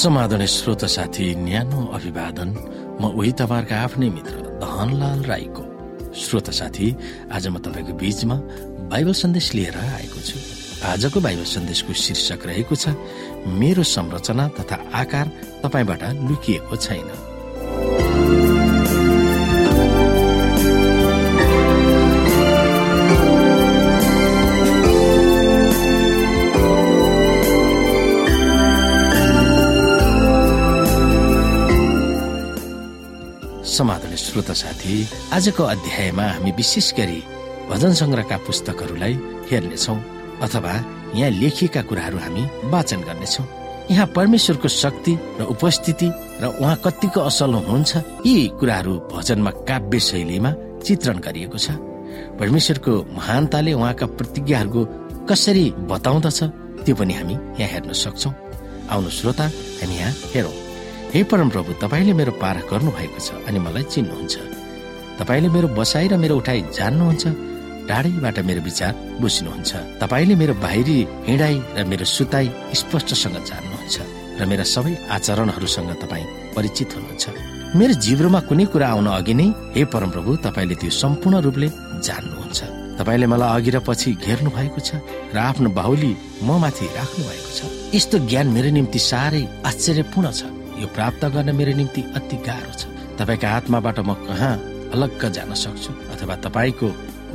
समाधान श्रोत साथी न्यानो अभिवादन। म उही तपाईँहरूका आफ्नै मित्र धनलाल राईको। श्रोत साथी आज म तपाईँको बीचमा बाइबल सन्देश लिएर आएको छु। आजको बाइबल सन्देशको शीर्षक रहेको छ मेरो संरचना तथा आकार तपाईँबाट लुकिएको छैन। समाधान श्रोत साथी आजको अध्यायमा हामी विशेष गरी भजन सङ्ग्रहका पुस्तकहरूलाई हेर्नेछौ अथवा यहाँ लेखिएका कुराहरू हामी वाचन गर्नेछौ। यहाँ परमेश्वरको शक्ति र उपस्थिति र उहाँ कतिको असल हुनुहुन्छ यी कुराहरू भजनमा काव्य शैलीमा चित्रण गरिएको छ। परमेश्वरको महानताले उहाँका प्रतिज्ञाहरूको कसरी बताउँदछ त्यो पनि हामी यहाँ हेर्न सक्छौ। आउनु श्रोता हामी यहाँ हेरौँ। हे परम प्रभु तपाईँले मेरो पार गर्नु भएको छ अनि मलाई चिन्नुहुन्छ। तपाईँले मेरो बसाइ र मेरो उठाइ जान्नुहुन्छ टाढैबाट मेरो विचार बुझ्नुहुन्छ। तपाईँले मेरो बाहिरी हिँडाइ र मेरो सुताई स्पष्टसँग जान्नुहुन्छ र मेरा सबै आचरणहरूसँग तपाईँ परिचित हुनुहुन्छ। मेरो जिब्रोमा कुनै कुरा आउन अघि नै हे परम प्रभु तपाईँले त्यो सम्पूर्ण रूपले जान्नुहुन्छ। तपाईँले मलाई अघि र पछि घेर्नु भएको छ र आफ्नो बाहुली म माथि राख्नु भएको छ। यस्तो ज्ञान मेरो निम्ति साह्रै आश्चर्यपूर्ण छ। यो प्राप्त गर्न मेरो निम्ति अति गाह्रो छ। तपाईँका आत्माबाट म कहाँ अलग्ग जान सक्छु अथवा तपाईँको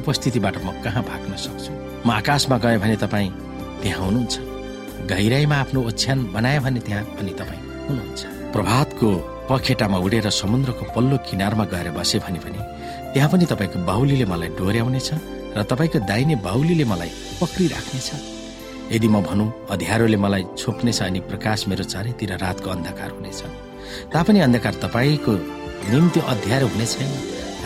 उपस्थितिबाट म कहाँ भाग्न सक्छु? म आकाशमा गएँ भने तपाईँ त्यहाँ हुनुहुन्छ। गहिराईमा आफ्नो ओछ्यान बनाए भने त्यहाँ पनि तपाईँ हुनुहुन्छ। प्रभातको पखेटामा उडेर समुद्रको पल्लो किनारमा गएर बसे भने पनि त्यहाँ पनि तपाईँको बाहुलीले मलाई डोर्याउनेछ र तपाईँको दाहिने बाहुलीले मलाई पक्रिराख्नेछ। यदि म भनौँ अध्यारोले मलाई छोप्नेछ अनि प्रकाश मेरो चारैतिर रातको अन्धकार हुनेछ। तापनि अन्धकार तपाईँको निम्ति अध्यारो हुने छैन।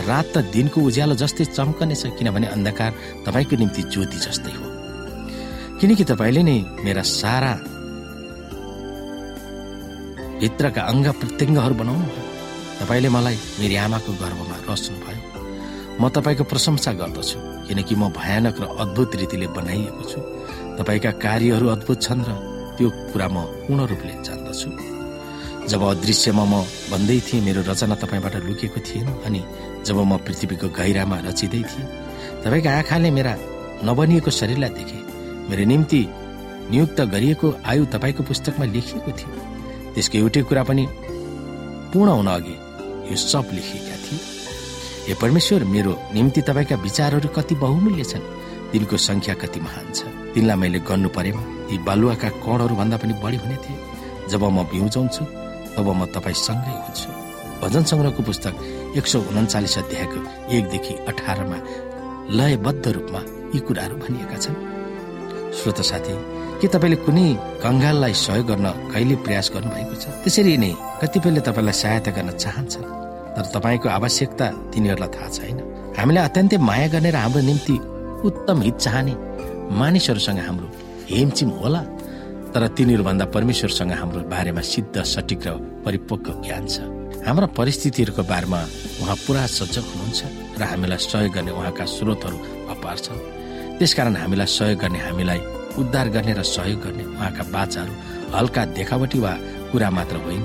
रात त दिनको उज्यालो जस्तै चम्कनेछ किनभने अन्धकार तपाईँको निम्ति ज्योति जस्तै हो। किनकि तपाईँले नै मेरा सारा भित्रका अङ्ग प्रत्यङ्गहरू बनाउनु तपाईँले मलाई मेरी आमाको गर्भमा रच्नु भयो म तपाईँको प्रशंसा गर्दछु। किनकि म भयानक र अद्भुत रीतिले बनाइएको छु। तपाईँका कार्यहरू अद्भुत छन् र त्यो कुरा म पूर्ण रूपले जान्दछु। जब अदृश्यमा म भन्दै थिएँ मेरो रचना तपाईँबाट लुकेको थिएन अनि जब म पृथ्वीको गहिरामा रचिँदै थिएँ तपाईँका आँखाले मेरा नबनिएको शरीरलाई देखे मेरो निम्ति नियुक्त गरिएको आयु तपाईँको पुस्तकमा लेखिएको थियो। त्यसको एउटै कुरा पनि पूर्ण हुन अघि यो सब लेखिएका हे परमेश्वर मेरो निम्ति तपाईँका विचारहरू कति बहुमूल्य छन्? तिनको संख्या कति महान छ? तिनलाई मैले गर्नु परेमा यी बालुवाका कणहरू भन्दा पनि बढी हुने थिए। जब म बिउजाउँछु तब म तपाईँसँगै हुन्छु। भजन सङ्ग्रहको पुस्तक एक सौ उन्चालिस अध्यायको एकदेखि अठारमा लयबद्ध रूपमा यी कुराहरू भनिएका छन्। श्रोत साथी के तपाईँले कुनै कङ्गाललाई सहयोग गर्न कहिले प्रयास गर्नुभएको छ? त्यसरी नै कतिपयले तपाईँलाई सहायता गर्न चाहन्छन्। तर तपाईँको आवश्यकता तिनीहरूलाई थाहा छैन। हामीलाई अत्यन्तै माया गर्ने र हाम्रो निम्ति उत्तम हित चाहने मानिसहरूसँग हाम्रो हेमचिम होला तर तिनीहरूभन्दा परमेश्वरसँग हाम्रो बारेमा सिद्ध सटिक र परिपक्व ज्ञान छ। हाम्रा परिस्थितिहरूको बारेमा उहाँ पुरा सजग हुनुहुन्छ र हामीलाई सहयोग गर्ने उहाँका स्रोतहरू अपार छन्। त्यसकारण हामीलाई सहयोग गर्ने हामीलाई उद्धार गर्ने र सहयोग गर्ने उहाँका बाचाहरू हल्का देखावटी वा कुरा मात्र होइन।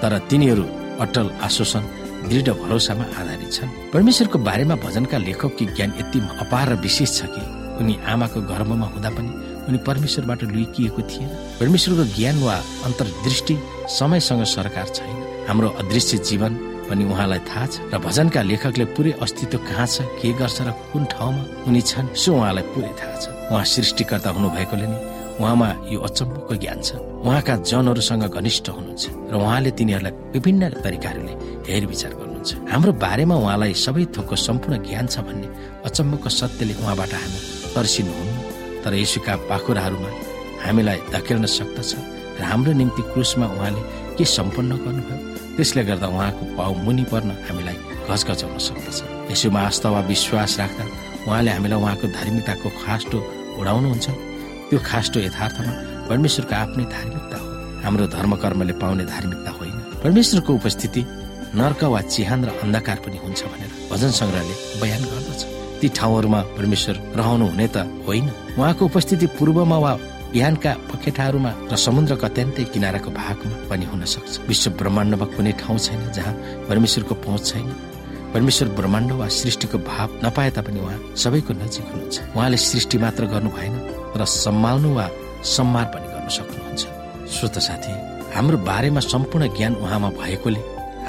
तर तिनीहरू अटल आश्वासन दृढ भरोसामा आधारित छन्। परमेश्वरको बारेमा भजनका लेखककी ज्ञान यति अपार र विशेष छ कि उनी आमाको गर्भमा हुँदा पनि उनी परमेश्वरबाट लुकिएको थिएन। परमेश्वरको ज्ञान वा अन्तर्दृष्टि समयसँग सरकार छैन। हाम्रो अदृश्य जीवन पनि उहाँलाई थाहा छ र भजनका लेखकले पुरै अस्तित्व कहाँ छ के गर्छ र कुन ठाउँमा उनी छन् सो उहाँलाई पुरै थाहा छ। उहाँ सृष्टिकर्ता हुनुभएकोले नै उहाँमा यो अचम्मको ज्ञान छ। उहाँका जनहरूसँग घनिष्ठ हुनुहुन्छ र उहाँले तिनीहरूलाई विभिन्न तरिकाहरूले हेरविचार गर्नुहुन्छ। हाम्रो बारेमा उहाँलाई सबै थोकको सम्पूर्ण ज्ञान छ भन्ने अचम्मको सत्यले उहाँबाट हामी तर्सिनुहुन्न तर यसुका पाखुराहरूमा हामीलाई धकेल्न सक्दछ र हाम्रो निम्ति क्रुसमा उहाँले के सम्पन्न गर्नुभयो त्यसले गर्दा उहाँको पाउ मुनि पर्न हामीलाई घचघचाउन सक्दछ। यसुमा आस्था वा विश्वास राख्दा उहाँले हामीलाई उहाँको धार्मिकताको खास्टो उडाउनुहुन्छ। त्यो खास्टो यथार्थमा परमेश्वरको आफ्नै धार्मिकता हो। हाम्रो धर्मकर्मले पाउने धार्मिकता होइन। परमेश्वरको उपस्थिति नर्क वा चिहान र अन्धकार पनि हुन्छ भनेर भजन सङ्ग्रहले बयान गर्दछ। ती ठाउँहरूमा परमेश्वर रहनु हुने त होइन। उहाँको उपस्थिति पूर्वमा वा बिहानका पखेटाहरूमा र समुद्रको अत्यन्तै किनाराको भागमा पनि हुन सक्छ। विश्व ब्रह्माण्डमा कुनै ठाउँ छैन जहाँ परमेश्वरको पहुँच छैन। परमेश्वर ब्रह्माण्ड वा सृष्टिको भाव नपाए तापनि उहाँ सबैको नजिक हुनुहुन्छ। उहाँले सृष्टि मात्र गर्नु भएन र सम्हाल्नु वा सम्मान पनि गर्न सक्नुहुन्छ। श्रोत साथी हाम्रो बारेमा सम्पूर्ण ज्ञान उहाँमा भएकोले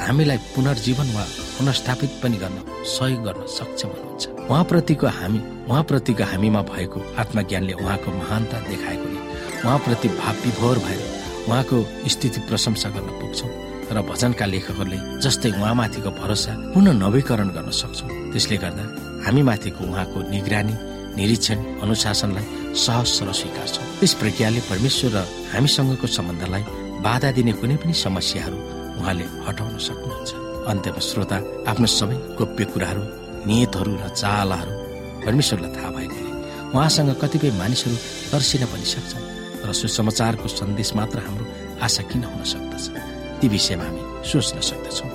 हामीलाई पुनर्जीवन वा पुनर्स्थापित पनि गर्न सहयोग गर्न सक्षम हुनुहुन्छ। उहाँप्रतिको हामी उहाँप्रतिको हामीमा भएको आत्मज्ञानले उहाँको महानता देखाएकोले उहाँप्रति भाव विभोर भएर उहाँको स्थिति प्रशंसा गर्न पुग्छौँ र भजनका लेखकहरूले जस्तै उहाँमाथिको भरोसा पुनः नवीकरण गर्न सक्छौँ। त्यसले गर्दा हामीमाथिको उहाँको निगरानी निरीक्षण अनुशासनलाई सहज र स्वीकार्छौँ त्यस प्रक्रियाले परमेश्वर र हामीसँगको सम्बन्धलाई बाधा दिने कुनै पनि समस्याहरू उहाँले हटाउन सक्नुहुन्छ। अन्त्यमा श्रोता आफ्नो सबै गोप्य कुराहरू नियतहरू र चालाहरू परमेश्वरलाई थाहा भएकोले उहाँसँग कतिपय मानिसहरू तर्सिन पनि सक्छन् र सुसमाचारको सन्देश मात्र हाम्रो आशा किन हुन सक्दछ? ती विषयमा हामी सोच्न सक्दछौँ।